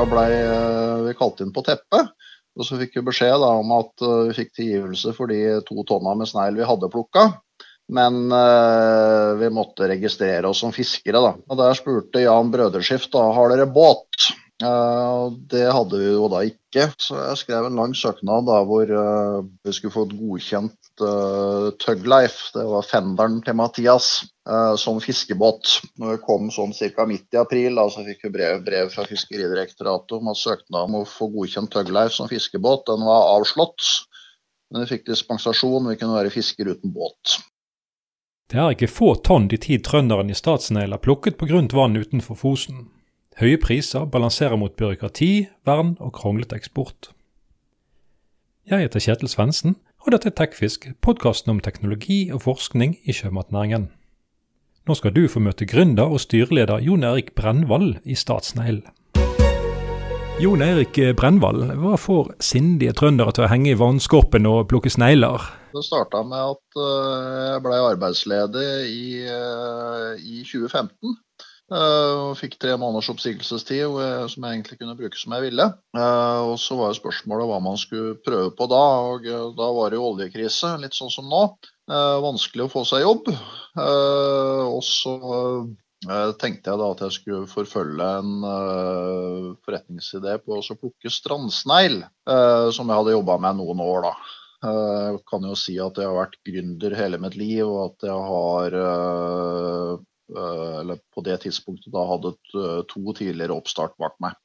Da blei vi kalt inn på teppet. Og så fikk vi beskjed da, om at vi fikk tilgivelse for de to tonna med snegl vi hadde plukka. Men eh, vi måtte registrere oss som fiskere, da. Og der spurte Jan Brøderskift da, har dere båt. Uh, det hadde vi jo da ikke, så jeg skrev en lang søknad da hvor eh, vi skulle få et godkjent uh, Tuglife, det var fenderen til Mathias, som fiskebåt. Når kom sånn ca. midt i april, da, så fikk vi brev, brev fra Fiskeridirektoratet om at søknaden om å få godkjent Tuglife som fiskebåt, den var avslått. Men vi fikk dispensasjon, vi kunne være fisker uten båt. Det er ikke få tonn de ti trønderen i Statsneil har plukket på grunt vann utenfor Fosen. Høye priser balanserer mot byråkrati, vern og kronglete eksport. Jeg heter Kjetil Svendsen, og dette er Tekfisk, podkasten om teknologi og forskning i sjømatnæringen. Nå skal du få møte gründer og styreleder Jon Erik Brennvall i Statsneil. Jon Erik Brennvall, hva får sindige trøndere til å henge i vannskorpen og plukke snegler? Det starta med at eh, jeg ble arbeidsledig i, eh, i 2015. Eh, og fikk tre måneders oppsigelsestid som jeg egentlig kunne bruke som jeg ville. Eh, og så var jo spørsmålet hva man skulle prøve på da. og eh, Da var det jo oljekrise, litt sånn som nå. Vanskelig å få seg jobb. Og så tenkte jeg da at jeg skulle forfølge en forretningsidé på å plukke strandsnegl, som jeg hadde jobba med noen år da. Jeg kan jo si at jeg har vært gründer hele mitt liv, og at jeg har eller på det tidspunktet da hadde eh, to tidligere oppstart bak meg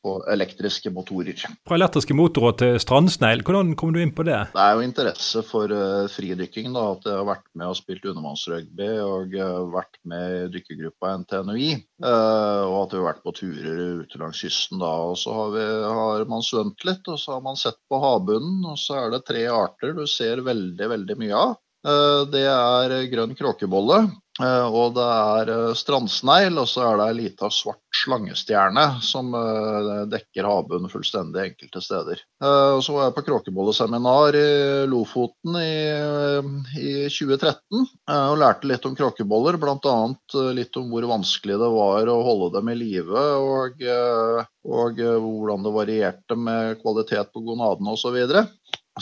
på elektriske motorer. Fra elektriske motorer til strandsneil, hvordan kom du inn på det? Det er jo interesse for uh, fridykking. da, At jeg har vært med og spilt undervannsrugby og uh, vært med i dykkergruppa NTNUI. Uh, og at vi har vært på turer ute langs kysten da. og Så har, vi, har man svømt litt, og så har man sett på havbunnen. Og så er det tre arter du ser veldig, veldig mye av. Det er grønn kråkebolle, Eh, og det er eh, strandsnegl, og så er det ei lita svart slangestjerne som eh, dekker havbunnen fullstendig enkelte steder. Og så var jeg på kråkebolleseminar i Lofoten i, i 2013 og lærte litt om kråkeboller. Bl.a. litt om hvor vanskelig det var å holde dem i live, og, og hvordan det varierte med kvalitet på gonadene osv.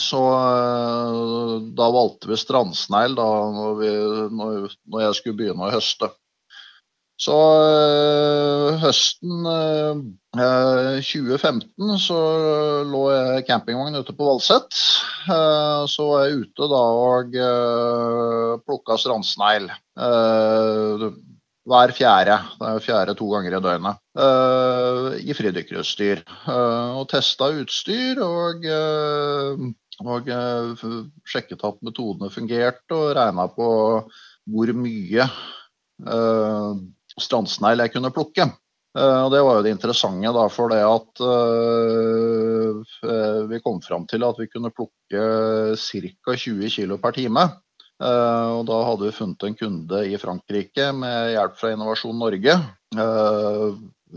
Så eh, da valgte vi strandsnegl da når, vi, når, når, jeg skulle begynne å høste. Så øh, høsten øh, 2015 så lå jeg campingvogn ute på Valset. Uh, så var jeg ute da og uh, plukka strandsnegl. Uh, hver fjerde. Det er fjerde to ganger i døgnet. I fridykkerutstyr. og testa utstyr og og eh, sjekket at metodene fungerte, og regna på hvor mye uh, strandsnegl jeg kunne plukke. Uh, og Det var jo det interessante, da, for det at uh, vi kom fram til at vi kunne plukke ca. 20 kg per time. og Da hadde vi funnet en kunde i Frankrike med hjelp fra Innovasjon Norge,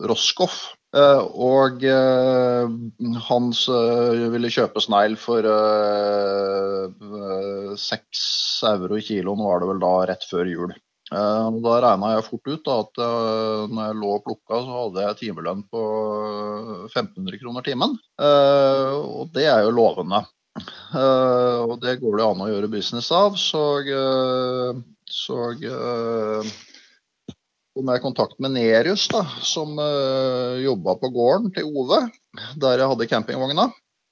Roscoff, Eh, og uh, han uh, ville kjøpe snegl for seks euro kiloen, var det vel da rett før jul. da regna jeg fort ut da, at når jeg lå og plukka, så hadde jeg timelønn på 1500 kroner timen. og det er jo lovende. og det går det an å gjøre business av. Så, så kom jeg i kontakt med Nerius, da, som uh, eh, jobba på gården til Ove, der jeg hadde campingvogna.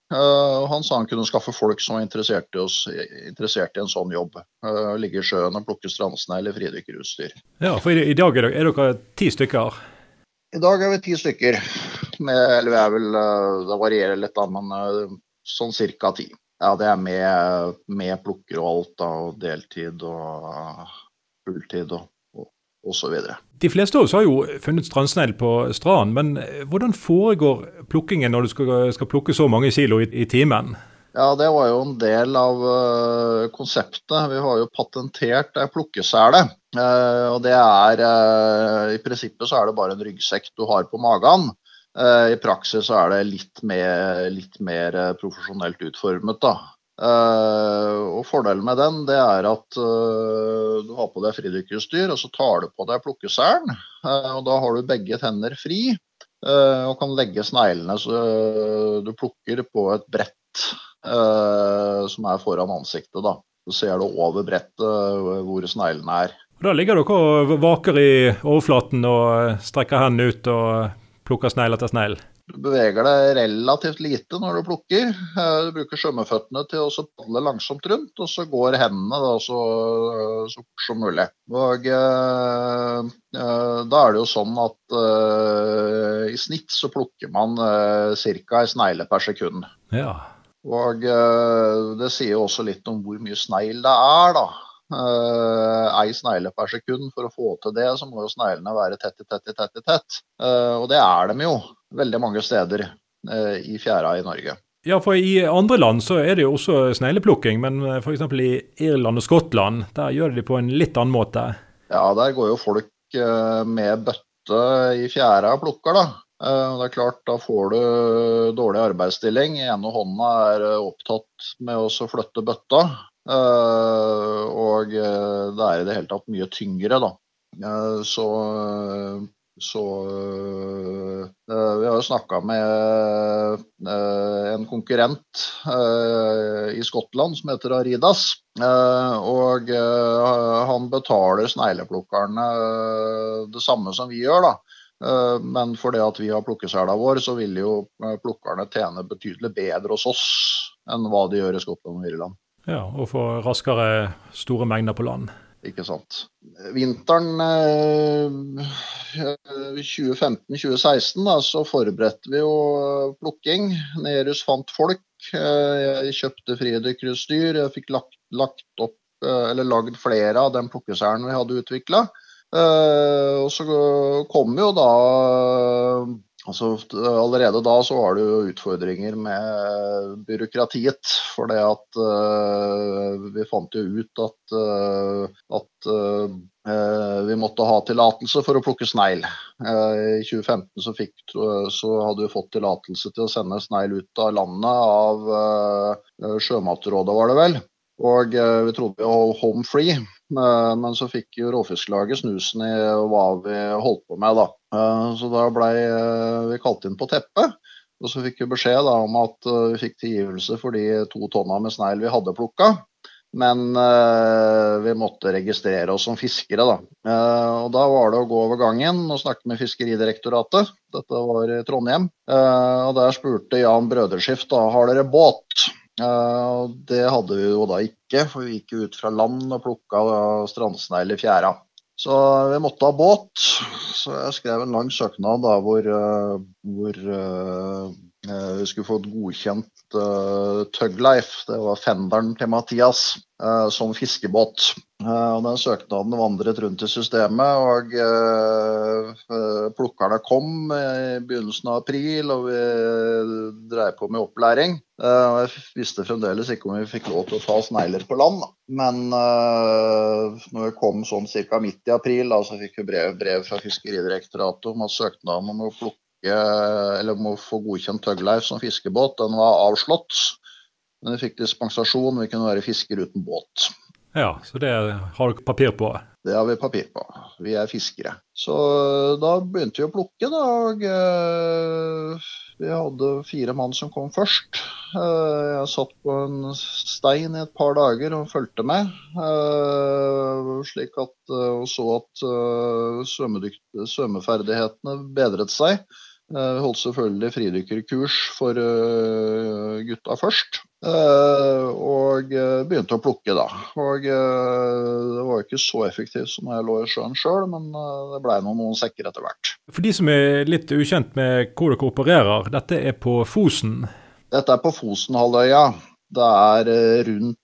Uh, han sa han kunne skaffe folk som var interessert i, oss, interessert i en sånn jobb. Uh, ligge i sjøen og plukke strandsnegl eller fridykkerutstyr. Ja, for i, i dag er dere, er dere, ti stykker? I dag er vi ti stykker. Med, eller vi er vel, det varierer litt, da, men sånn cirka ti. Ja, det er med, med plukker og alt, da, og deltid og fulltid og osv. De fleste av oss har jo funnet strandsnegl på stranden, men eh, hvordan foregår plukkingen når du skal, skal plukke så mange kilo i, i, timen? Ja, Det var jo en del av uh, konseptet. Vi har jo patentert ei plukkesele. Uh, og det er uh, I prinsippet så er det bare en ryggsekk du har på magen. I praksis så er det litt mer, litt mer profesjonelt utformet. da. Uh, og Fordelen med den det er at uh, du har på deg fridykkerutstyr, og så tar du på deg plukkeselen. Uh, og Da har du begge tenner fri. og kan legge sneglene så du plukker på et brett som er foran ansiktet. da. Så ser du over brettet hvor sneglene er. Da ligger dere og vaker i overflaten og strekker hendene ut og plukker snegl etter snegl? Du beveger deg relativt lite når du plukker. Eh, du bruker svømmeføttene til å padle langsomt rundt, og så går hendene da, så, så, fort som mulig. Og eh, eh, Da er det jo sånn at eh, i snitt så plukker man eh, ca. ei snegle per sekund. Ja. Og eh, det sier jo også litt om hvor mye snegl det er, da. Uh, ei snegle per sekund. For å få til det, så må jo sneglene være tett i tett i tett. i tett. Uh, og det er de jo veldig mange steder uh, i fjæra i Norge. Ja, for i andre land så er det jo også snegleplukking, men f.eks. i Irland og Skottland, der gjør de det på en litt annen måte? Ja, der går jo folk med bøtte i fjæra og plukker, da. Det er klart, Da får du dårlig arbeidsstilling. ene hånda er opptatt med å flytte bøtta. Eh, og eh, det er i det hele tatt mye tyngre, da. Eh, så, så Vi har jo snakka med en konkurrent i Skottland som heter Aridas. Og han betaler snegleplukkerne det samme som vi gjør, da. Men fordi at vi har plukkesela vår, så vil jo plukkerne tjene betydelig bedre hos oss enn hva de gjør i Skottland og Irland. Ja, Og få raskere store mengder på land. Ikke sant. Vinteren eh, 2015-2016 så forberedte vi jo plukking. Nerus fant folk. Eh, jeg kjøpte fridykkerutstyr. Jeg fikk lagt, lagt opp, eh, eller lagd flere av den plukkeselen vi hadde utvikla. Eh, og så kom jo da Altså, allerede da så var det jo utfordringer med byråkratiet. For det at uh, vi fant jo ut at, uh, at uh, vi måtte ha tillatelse for å plukke snegl. I 2015 så, fikk, så, hadde vi fått tillatelse til å sende snegl ut av landet av Sjømatrådet, var det vel. Og vi trodde vi var home free, men så fikk jo Råfisklaget snusen i hva vi holdt på med, da. Eh, så da ble eh, vi kalt inn på teppet. Og så fikk vi beskjed da, om at eh, vi fikk tilgivelse for de to tonna med snegl vi hadde plukka. Men eh, vi måtte registrere oss som fiskere, da. Eh, og da var det å gå over gangen og snakke med Fiskeridirektoratet. Dette var i Trondheim. Eh, og der spurte Jan Brøderskift da, har dere båt. det hadde vi jo da ikke, for vi gikk ut fra land og plukka strandsnegl i fjæra. Så vi måtte ha båt. Så jeg skrev en lang søknad da, hvor, eh, hvor uh, vi skulle fått godkjent uh, Tugleif, det var fenderen til Mathias, uh, som fiskebåt. Og Den søknaden vandret rundt i systemet, og plukkerne kom i begynnelsen av april, og vi dreiv på med opplæring. Jeg visste fremdeles ikke om vi fikk lov til å ta snegler på land. Men når vi kom sånn ca. midt i april, så fikk vi brev, brev fra Fiskeridirektoratet om at søknaden om å plukke om å få godkjent Tugleif som fiskebåt, den var avslått. Men vi fikk dispensasjon, vi kunne være fisker uten båt. Ja, så det har dere papir på? Det har vi papir på. Vi er fiskere. Så da begynte vi å plukke, da. Og uh, vi hadde fire mann som kom først. Uh, jeg satt på en stein i et par dager og fulgte med. Uh, slik at, og så at svømmeferdighetene bedret seg. Eh, vi holdt selvfølgelig fridykkerkurs for eh, gutta først. Eh, og begynte å plukke, da. Og det var ikke så effektivt som jeg lå i sjøen sjøl, men det blei noen, noen sekker etter hvert. For de som er litt ukjent med hvor dere opererer, dette er på Fosen? Dette er på Fosenhalvøya. Det er rundt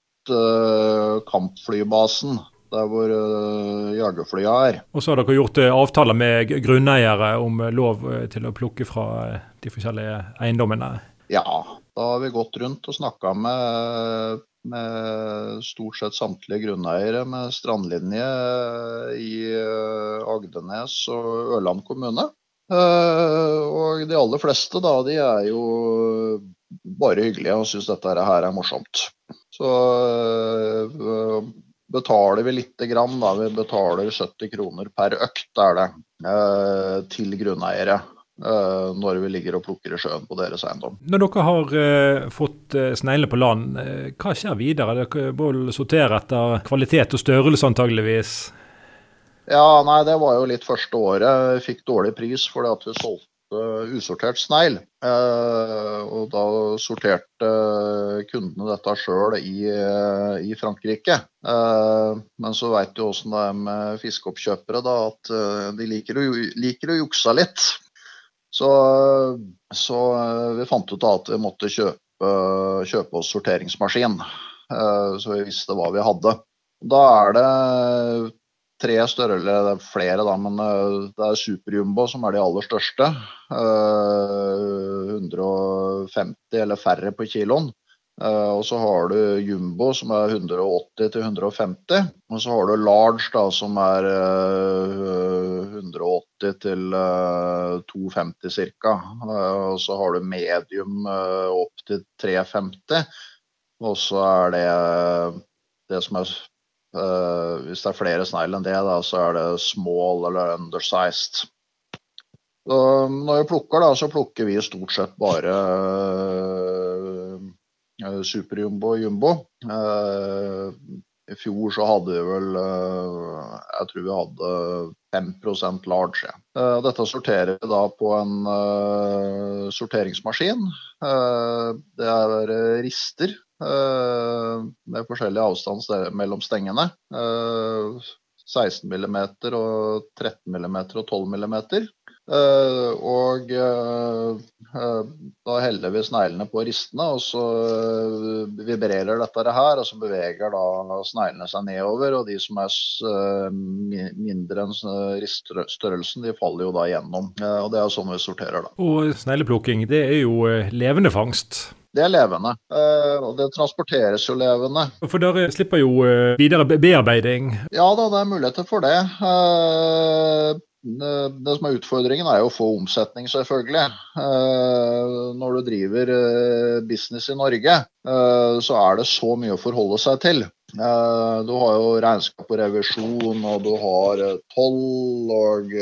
kampflybasen der hvor uh, jagerflya er. Og så har dere gjort uh, avtaler med grunneiere om uh, lov til å plukke fra de forskjellige eiendommene? Ja, da har vi gått rundt og snakka med, med, stort sett samtlige grunneiere med strandlinje i Agdenes og Ørland kommune. Og de aller fleste da, de er jo bare hyggelige og syns dette her er morsomt. Så betaler vi lite grann. Da. Vi betaler 70 kroner per økt er det, eh, til grunneiere. uh, når vi ligger og plukker i sjøen på deres eiendom. Når dere har uh, fått uh, sneglene på land, hva skjer videre? Dere må sortere etter kvalitet og størrelse antageligvis? Ja, nei, det var jo litt første året. Vi fikk dårlig pris fordi at vi solgte usortert snegl. Eh, og da sorterte kundene dette sjøl i, i, Frankrike. Eh, men så veit du åssen det er med fiskeoppkjøpere, da, at eh, de liker å, liker å jukse litt. Så, så, vi fant ut da at vi måtte kjøpe, kjøpe oss sorteringsmaskin. Så vi visste hva vi hadde. Da er det tre større, eller flere, da, men eh, det er superjumbo som er de aller største. 150 eh, eller færre på kiloen. Eh, og så har du jumbo som er 180 til 150. Og så har du large da som er 180 til 250 ca. Og så har du medium opp til 350. Og så er det det som er hvis det er flere snegl enn det, da, så er det small eller undersized. Så når vi plukker, da, så plukker vi stort sett bare uh, superjumbo og jumbo. Uh, I fjor så hadde vi vel Jeg tror vi hadde 5% large. Ja. Dette sorterer vi da på en sorteringsmaskin. Det er rister Eh, med forskjellig avstand mellom stengene. 16 eh, mm og 13 mm og 12 mm. Uh, og da heller vi sneglene på ristene, og så vibrerer dette her. Og så beveger da sneglene seg nedover, og de som er mindre enn riststørrelsen, de faller jo da gjennom. og det er sånn vi sorterer, da. Og snegleplukking, det er jo levende fangst? Det er levende, eh, og det transporteres jo levende. For dere slipper jo eh, videre bearbeiding? Ja da, det er muligheter for det. Eh, det som er utfordringen, er jo å få omsetning, selvfølgelig. Når du driver business i Norge, så er det så mye å forholde seg til. Du har jo regnskap og revisjon, og du har toll og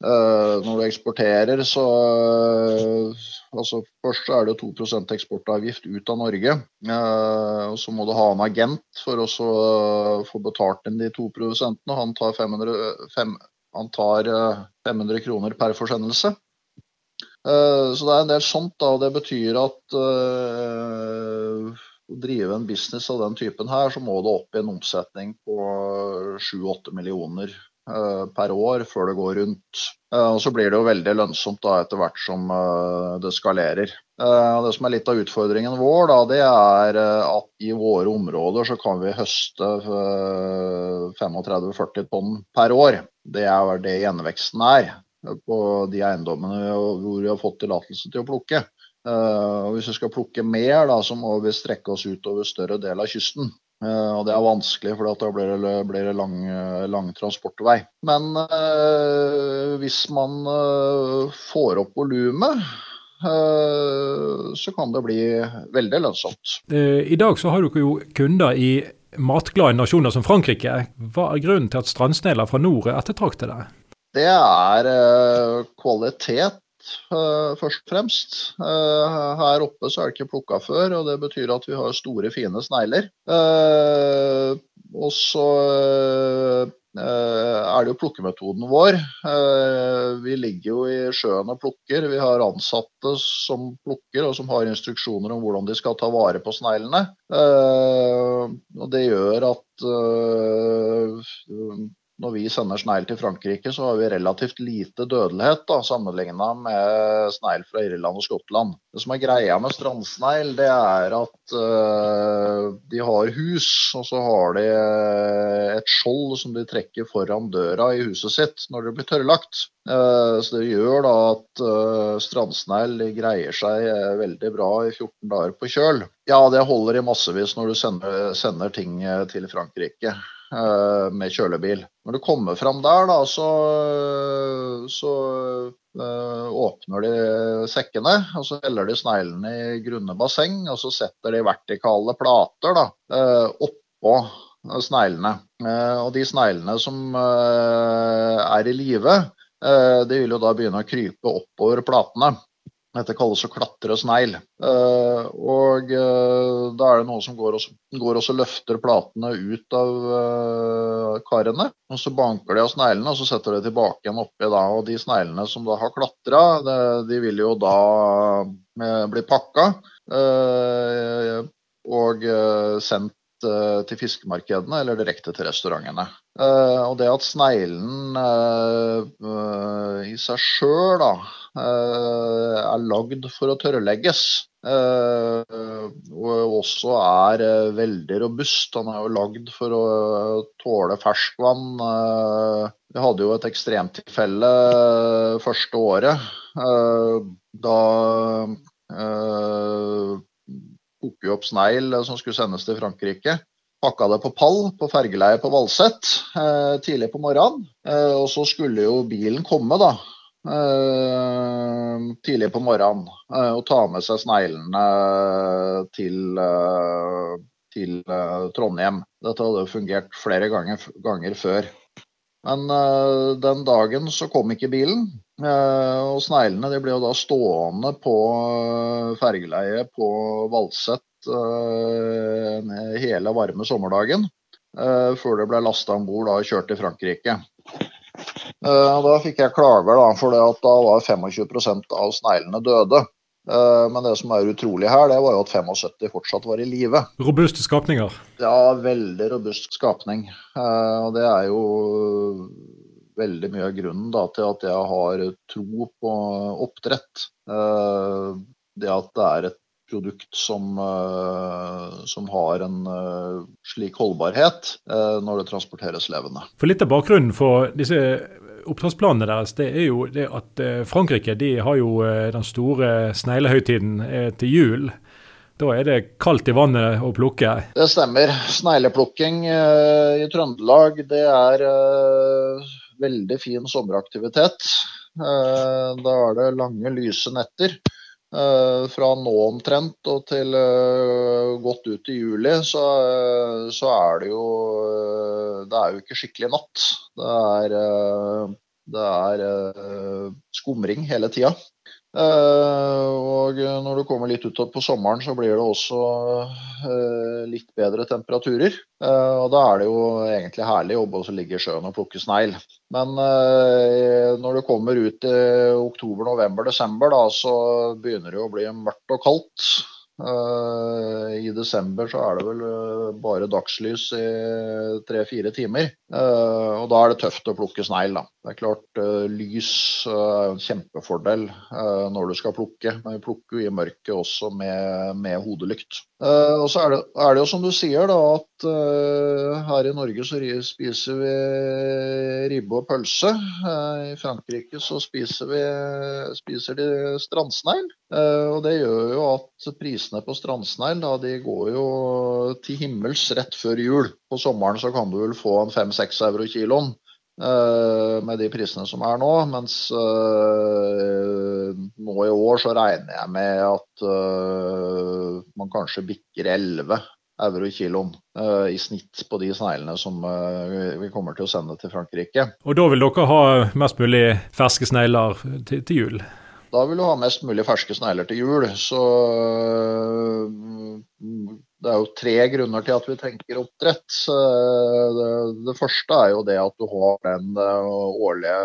Når du eksporterer, så Altså, først er det 2% eksportavgift ut av Norge. Eh, og Så må du ha en agent for å få betalt inn de 2 og Han tar 500, fem, han tar, uh, 500 kroner per forsendelse. Så det er en del sånt. da, og Det betyr at uh, å drive en business av den typen her, så må du opp i en omsetning på 7-8 millioner Eh, per år før det går rundt. Eh, og Så blir det jo veldig lønnsomt da etter hvert som eh, det skalerer. Det som er litt av utfordringen vår, da, det er at i våre områder så kan vi høste 35-40 tonn per år. Det er det gjenveksten er på de eiendommene hvor vi har fått tillatelse til å plukke. Og hvis vi skal plukke mer, da, så må vi strekke oss utover større del av kysten. Uh, og det er vanskelig, for da blir det, blir det lang, lang, transportvei. Men uh, hvis man får opp volumet, så kan det bli veldig lønnsomt. I dag så har dere jo kunder i matglade nasjoner som Frankrike. Hva er grunnen til at strandsnegler fra nord er ettertraktede? Det er kvalitet Eh, først og fremst. Eh, her oppe så er det ikke plukka før, og det betyr at vi har store, fine snegler. Eh, og så er det jo plukkemetoden vår. Vi ligger jo i sjøen og plukker. Vi har ansatte som plukker og som har instruksjoner om hvordan de skal ta vare på sneglene. Og det gjør at når vi sender snegl til Frankrike, så har vi relativt lite dødelighet da, sammenligna med snegl fra Irland og Skottland. Det som er greia med strandsnegl, det er at uh, de har hus, og så har de uh, et skjold som de trekker foran døra i huset sitt når det blir tørrlagt. Uh, så det gjør da at strandsnegl greier seg veldig bra i 14 dager på kjøl. Ja, det holder i massevis når du sender, sender ting til Frankrike. Eh, med kjølebil. Når du kommer fram der, da, så, så uh, åpner de sekkene. og Så heller de sneglene i grunne basseng, og så setter de vertikale plater da, uh, oppå sneglene. Og de sneglene som er i live, de vil jo da begynne å krype oppover platene. Dette kalles å klatre snegl. Og uh, da er det noe som går og, løfter platene ut av uh, karene. Og så banker de av sneglene, og så setter de tilbake igjen oppi da. Og de sneglene som da har klatra, de vil jo da bli pakka og sendt til fiskemarkedene eller direkte til restaurantene. Og det at sneglen i seg sjøl er lagd for å tørrlegges, og også er veldig robust. Han er jo lagd for å tåle ferskvann. Vi hadde jo et ekstremtilfelle første året. Da vi opp snegl som skulle sendes til Frankrike. Pakka det på pall på fergeleiet på Valset eh, tidlig på morgenen. Eh, og så skulle jo bilen komme, da. Eh, tidlig på morgenen. Eh, og ta med seg sneglene til, eh, til eh, Trondheim. Dette hadde fungert flere ganger, ganger før. Men den dagen så kom ikke bilen. Og sneglene ble jo da stående på fergeleiet på Valset uh, hele varme sommerdagen før det ble lasta om bord og kjørt til Frankrike. Da fikk jeg klager, da, for det at da var 25% av sneglene døde. Men det som er utrolig her, det var jo at 75 fortsatt var i live. Robuste skapninger? Ja, veldig robust skapning. Og det er jo veldig mye av grunnen da, til at jeg har tro på oppdrett. Det at det er et produkt som, eh, som har en eh, slik holdbarhet eh, når det transporteres levende. For Litt av bakgrunnen for disse oppdragsplanene deres det er jo det at Frankrike de har jo den store sneglehøytiden til jul. Da er det kaldt i vannet å plukke? Det stemmer. Snegleplukking i Trøndelag det er veldig fin sommeraktivitet. Da er det lange, lyse netter. Uh, fra nå omtrent og til uh, godt ut i juli, så, så, er det jo Det er jo ikke skikkelig natt. Det er, det er skumring hele tida. Uh, og når du kommer litt utad på sommeren, så blir det også uh, litt bedre temperaturer. Uh, og da er det jo egentlig herlig å jobbe og ligge i sjøen og plukke snegl. Men når du kommer ut i oktober, november, desember, da, så begynner det å bli mørkt og kaldt. Uh, I desember så er det vel uh, bare dagslys i tre-fire timer. Uh, og da er det tøft å plukke snegl, da. Det er klart lys er en kjempefordel når du skal plukke, men vi plukker jo i mørket også med, med hodelykt. og så er det, er det, jo som du sier, da, at her i Norge så spiser vi ribbe og pølse. I Frankrike så spiser, vi, spiser de strandsnegl. og det gjør jo at prisene på strandsnegl de går jo til himmels rett før jul. På sommeren så kan du vel få en 5-6 euro kiloen uh, med de prisene som er nå. Mens uh, nå i år så regner jeg med at uh, man kanskje bikker 11 euro kiloen uh, i snitt på de sneglene som uh, vi kommer til å sende til Frankrike. Og da vil dere ha mest mulig ferske snegler til, til jul? Da vil du ha mest mulig ferske snegler til jul. Så mm, det er jo tre grunner til at vi tenker oppdrett. Det, det første er jo det at du har den eh, årlige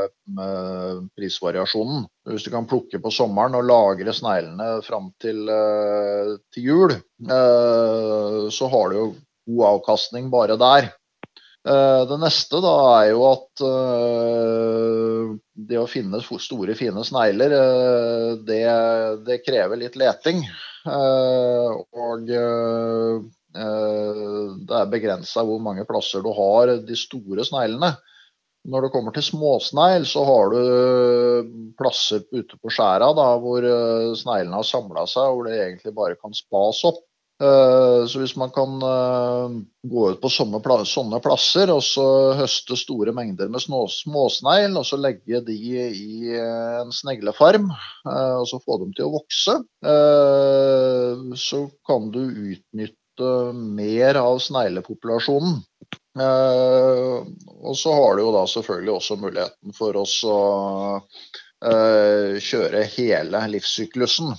eh, prisvariasjonen. Hvis du kan plukke på sommeren og lagre sneglene fram til, eh, til jul, så har du jo god avkastning bare der. Eh, det neste da er jo at det å finne store, fine snegler, det, det, krever litt leting. Uh, og det er begrensa hvor mange plasser du har de store sneglene. Når det kommer til småsnegl, så har du plasser ute på skjæra da, hvor sneglene har samla seg, hvor det egentlig bare kan spas opp. Eh, så hvis man kan eh, gå ut på sånne plasser og så høste store mengder med småsnegl, og så legge de i eh, en sneglefarm og så få dem til å vokse, så kan du utnytte mer av sneglepopulasjonen. Og så har du jo da selvfølgelig også muligheten for å kjøre hele livssyklusen.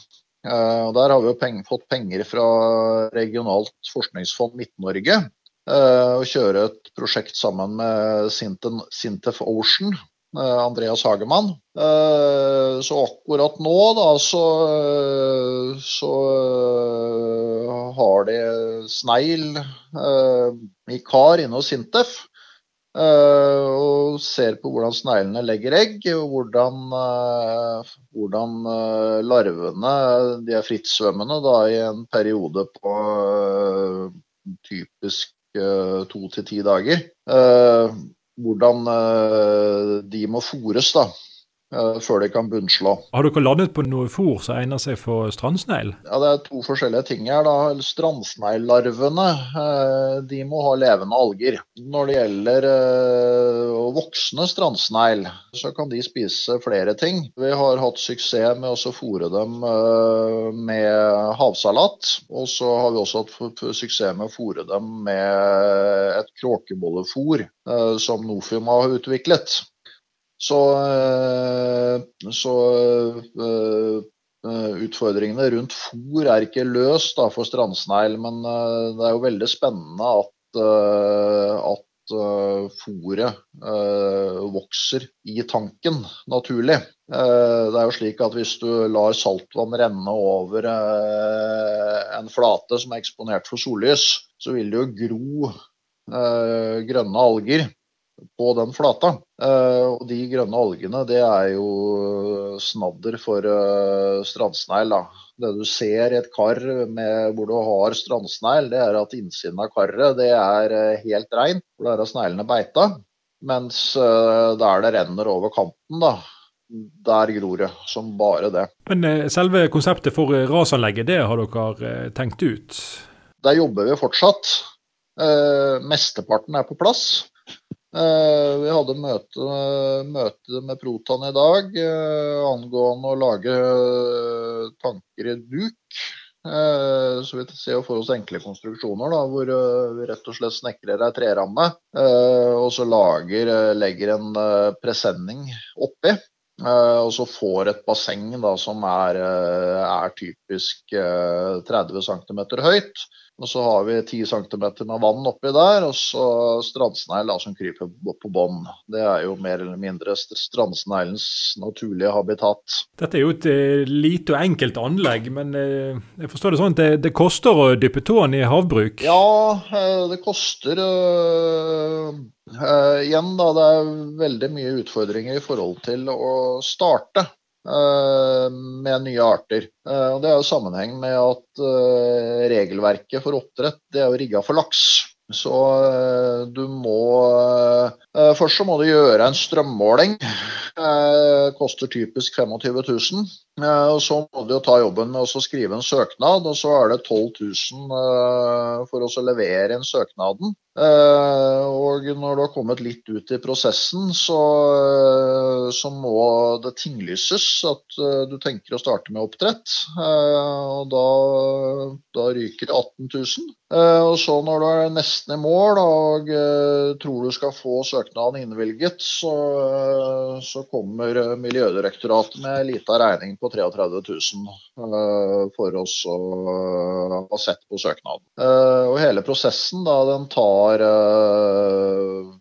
Og der har vi jo peng fått penger fra regionalt forskningsfond Midt-Norge. Og kjøre et prosjekt sammen med Sintef Ocean Eh, Andreas Hagemann. Eh, så akkurat nå, da, så, så eh, har de snegl i kar inne hos Sintef. Og ser på hvordan sneglene legger egg, og hvordan, hvordan larvene de er frittsvømmende da, i en periode på typisk to til ti dager. Hvordan eh, de må fôres da, eh, før de kan bunnslå. Har dere landet på noe fôr som egner seg for strandsnegl? Ja, Det er to forskjellige ting her. da. Strandsnegllarvene eh, de må ha levende alger. Når det gjelder voksne strandsnegl, så kan de spise flere ting. Vi har hatt suksess med å fôre dem med havsalat. Og så har vi også hatt suksess med å fôre dem med et kråkebollefôr som Nofim har utviklet. Så, eh, så uh, utfordringene rundt fôr er ikke løst da, for strandsnegl, men det er jo veldig spennende at, at fôret vokser i tanken naturlig. det er jo slik at Hvis du lar saltvann renne over en flate som er eksponert for sollys, så vil det jo gro grønne alger på den flata. Uh, og de grønne algene, det er jo snadder for uh, strandsnegl. Det du ser i et kar med, hvor du har strandsnegl, det er at innsiden av karet det er helt rein. For der har sneglene beita. Mens der det renner over kanten, da, der gror det som bare det. Men selve konseptet for rasanlegget, det har dere tenkt ut? Der jobber vi fortsatt. Mesteparten er på plass. Eh, vi hadde møte, møte med Protan i dag eh, angående å lage eh, tanker i duk. Så vi ser for oss enkle konstruksjoner da, hvor vi rett og slett snekrer ei treramme. Og så lager, legger en presenning oppi. Og så får et basseng da, som er, er typisk 30 cm høyt. Og så har vi 10 cm med vann oppi der, og så strandsnegl som kryper på bånn. Det er jo mer eller mindre strandsneglens naturlige habitat. Dette er jo et uh, lite og enkelt anlegg, men uh, jeg forstår det sånn at det, det, koster å dyppe tåen i havbruk? Ja, uh, det koster igjen, da. Det er veldig mye utfordringer i forhold til å starte. Eh, med nye arter. Eh, og Det er jo sammenheng med at eh, regelverket for oppdrett det er jo rigga for laks. Så du må Først så må du gjøre en strømmåling. Det Koster typisk 25 000. Og så må du jo ta jobben med å skrive en søknad, og så er det 12 000 for å levere inn søknaden. Eh, og når du har kommet litt ut i prosessen, så, eh, så må det tinglyses at eh, du tenker å starte med oppdrett. Og da, da ryker 18 000. Og så når du er nesten i mål og tror du skal få søknaden innvilget, så, så kommer Miljødirektoratet med en liten regning på 33 000 for oss å ha sett på søknaden. Og hele prosessen da, den tar var eh,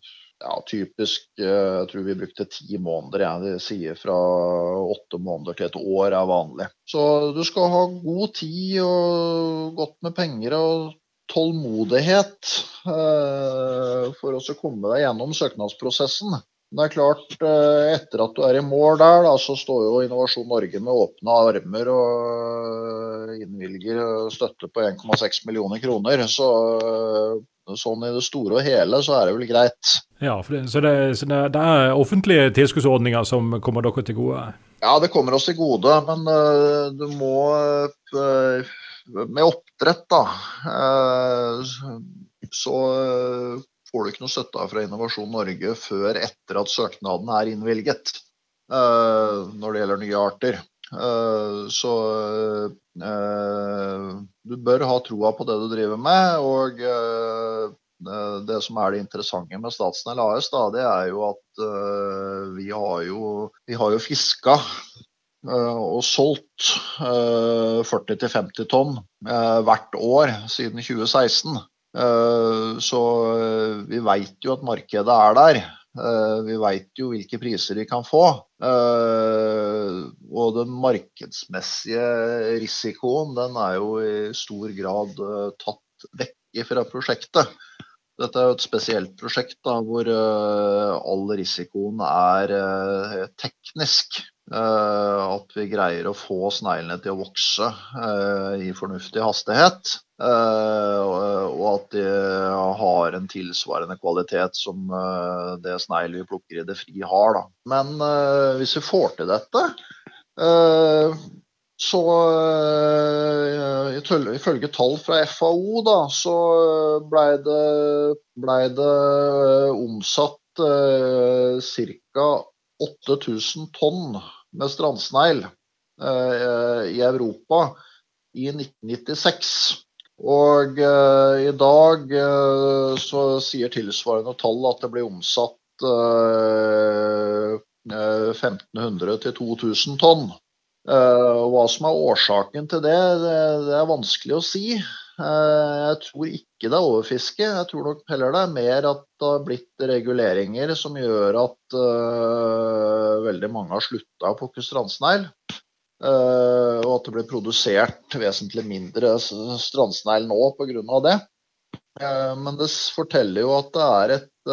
ja, typisk eh, Jeg tror vi brukte ti måneder. De sier fra åtte måneder til et år er vanlig. Så du skal ha god tid og godt med penger og tålmodighet eh, for å komme deg gjennom søknadsprosessen. Det er klart, etter at du er i mål der, da, så står jo Innovasjon Norge med åpne armer og innvilger støtte på 1,6 millioner kroner. Så sånn i det store og hele så er det vel greit. Ja, det, så, det, så det, det, er offentlige tilskuddsordninger som kommer dere til gode? Ja, det kommer oss til gode, men uh, du må uh, Med oppdrett, da, uh, så får du ikke noe støtte fra Innovasjon Norge før etter at søknaden er innvilget. når det gjelder nye arter. Så du bør ha troa på det du driver med, og det som er det interessante med Statsnell AS, da, det er jo at vi har jo, vi jo fiska og solgt uh, 40-50 tonn hvert år siden 2016. så vi veit jo at markedet er der. Vi veit jo hvilke priser de kan få. Og den markedsmessige risikoen den er jo i stor grad tatt vekk fra prosjektet. Dette er jo et spesielt prosjekt da, hvor uh, all risikoen er uh, teknisk. Uh, at vi greier å få sneglene til å vokse i fornuftig hastighet. og at de har en tilsvarende kvalitet som det snegl vi plukker i det fri har. Da. Men hvis vi får til dette så ifølge tall fra FAO da, så blei det, ble det omsatt ca. 8000 tonn med strandsnegl uh, i Europa i 1996. Og uh, i dag uh, så sier tilsvarende tall at det blir omsatt 1500 til 2000 tonn. Og hva som er årsaken til det, det, er vanskelig å si. Jeg tror ikke det er overfiske. Jeg tror nok heller det er mer at det har blitt reguleringer som gjør at veldig mange har slutta å plukke strandsnegl. og at det blir produsert vesentlig mindre strandsnegl nå pga. det. men det forteller jo at det er et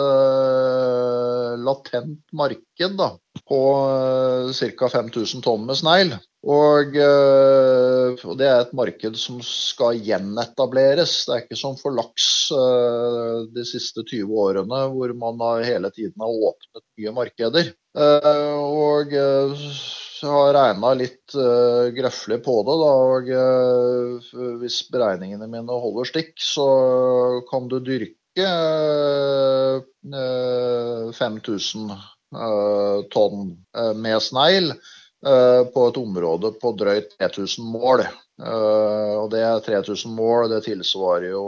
latent marked da, på uh, ca. 5000 tonn med snegl. Og, uh, og, det er et marked som skal gjenetableres. Det er ikke som for laks uh, de siste 20 årene, hvor man hele tiden har åpnet nye markeder. Og jeg har regna litt uh, grøffelig på det. Da, og Hvis beregningene mine holder stikk, så kan du dyrke uh, 5000 Eh, tonn eh, med snegl eh, på et område på drøyt 3000 mål. Og det er 3000 mål, det tilsvarer jo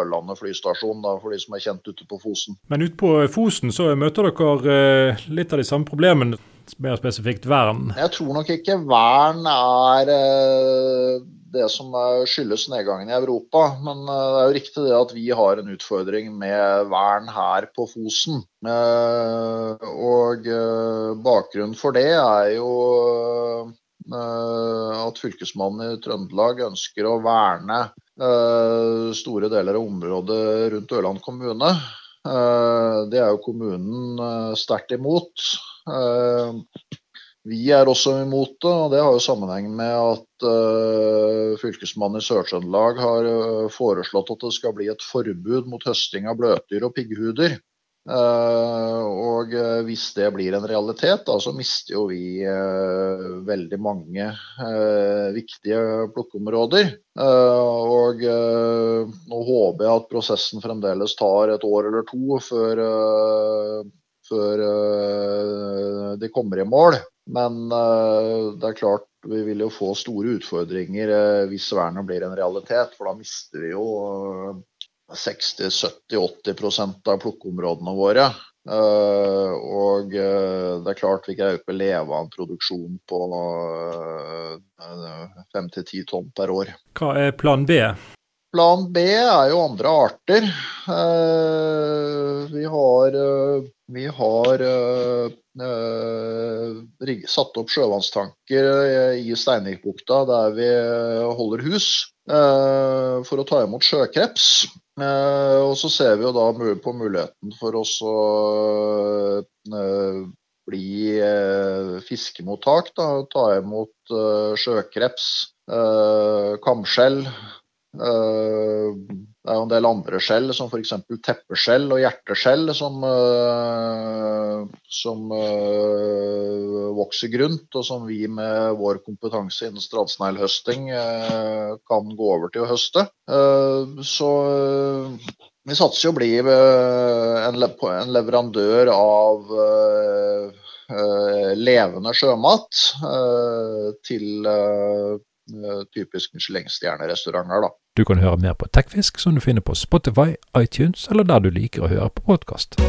Ørlandet flystasjon, da, for de som er kjent ute på Fosen. Men ute på Fosen så møter dere litt av de samme problemene, mer spesifikt vern? Jeg tror nok ikke vern er det som skyldes nedgangen i Europa. Men eh, det er jo riktig det at vi har en utfordring med vern her på Fosen. Eh, og eh, bakgrunnen for det er jo at Fylkesmannen i Trøndelag ønsker å verne store deler av området rundt Ørland kommune. Det er jo kommunen sterkt imot. Vi er også imot det, og det har jo sammenheng med at fylkesmannen i Sør-Trøndelag har foreslått at det skal bli et forbud mot høsting av bløtdyr og pigghuder. Uh, og hvis det blir en realitet, da, så mister jo vi veldig mange viktige plukkeområder. og nå håper jeg at prosessen fremdeles tar et år eller to før, før de kommer i mål. Men det er klart vi vil jo få store utfordringer hvis vernet blir en realitet. For da mister vi jo 60-70-80 av plukkeområdene våre. Uh, og det er klart vi greier ikke å leve av en produksjon på 5-10 tonn per år. Hva er plan B? Plan B er jo andre arter. vi har, vi har satt opp sjøvannstanker eh, i Steinvikbukta der vi holder hus for å ta imot sjøkreps. Uh, og så ser vi jo da på muligheten for oss å bli fiskemottak. Da, ta imot sjøkreps, kamskjell. Det er jo en del andre skjell, som f.eks. teppeskjell og hjerteskjell, som, uh, som uh, vokser grunt, og som vi med vår kompetanse innen strandsneglhøsting uh, kan gå over til å høste. så vi satser jo å bli en, leverandør av levende sjømat til typisk Michelin-stjernerestauranter. Du kan høre mer på Tekfisk, som du finner på Spotify, iTunes eller der du liker å høre på podkast.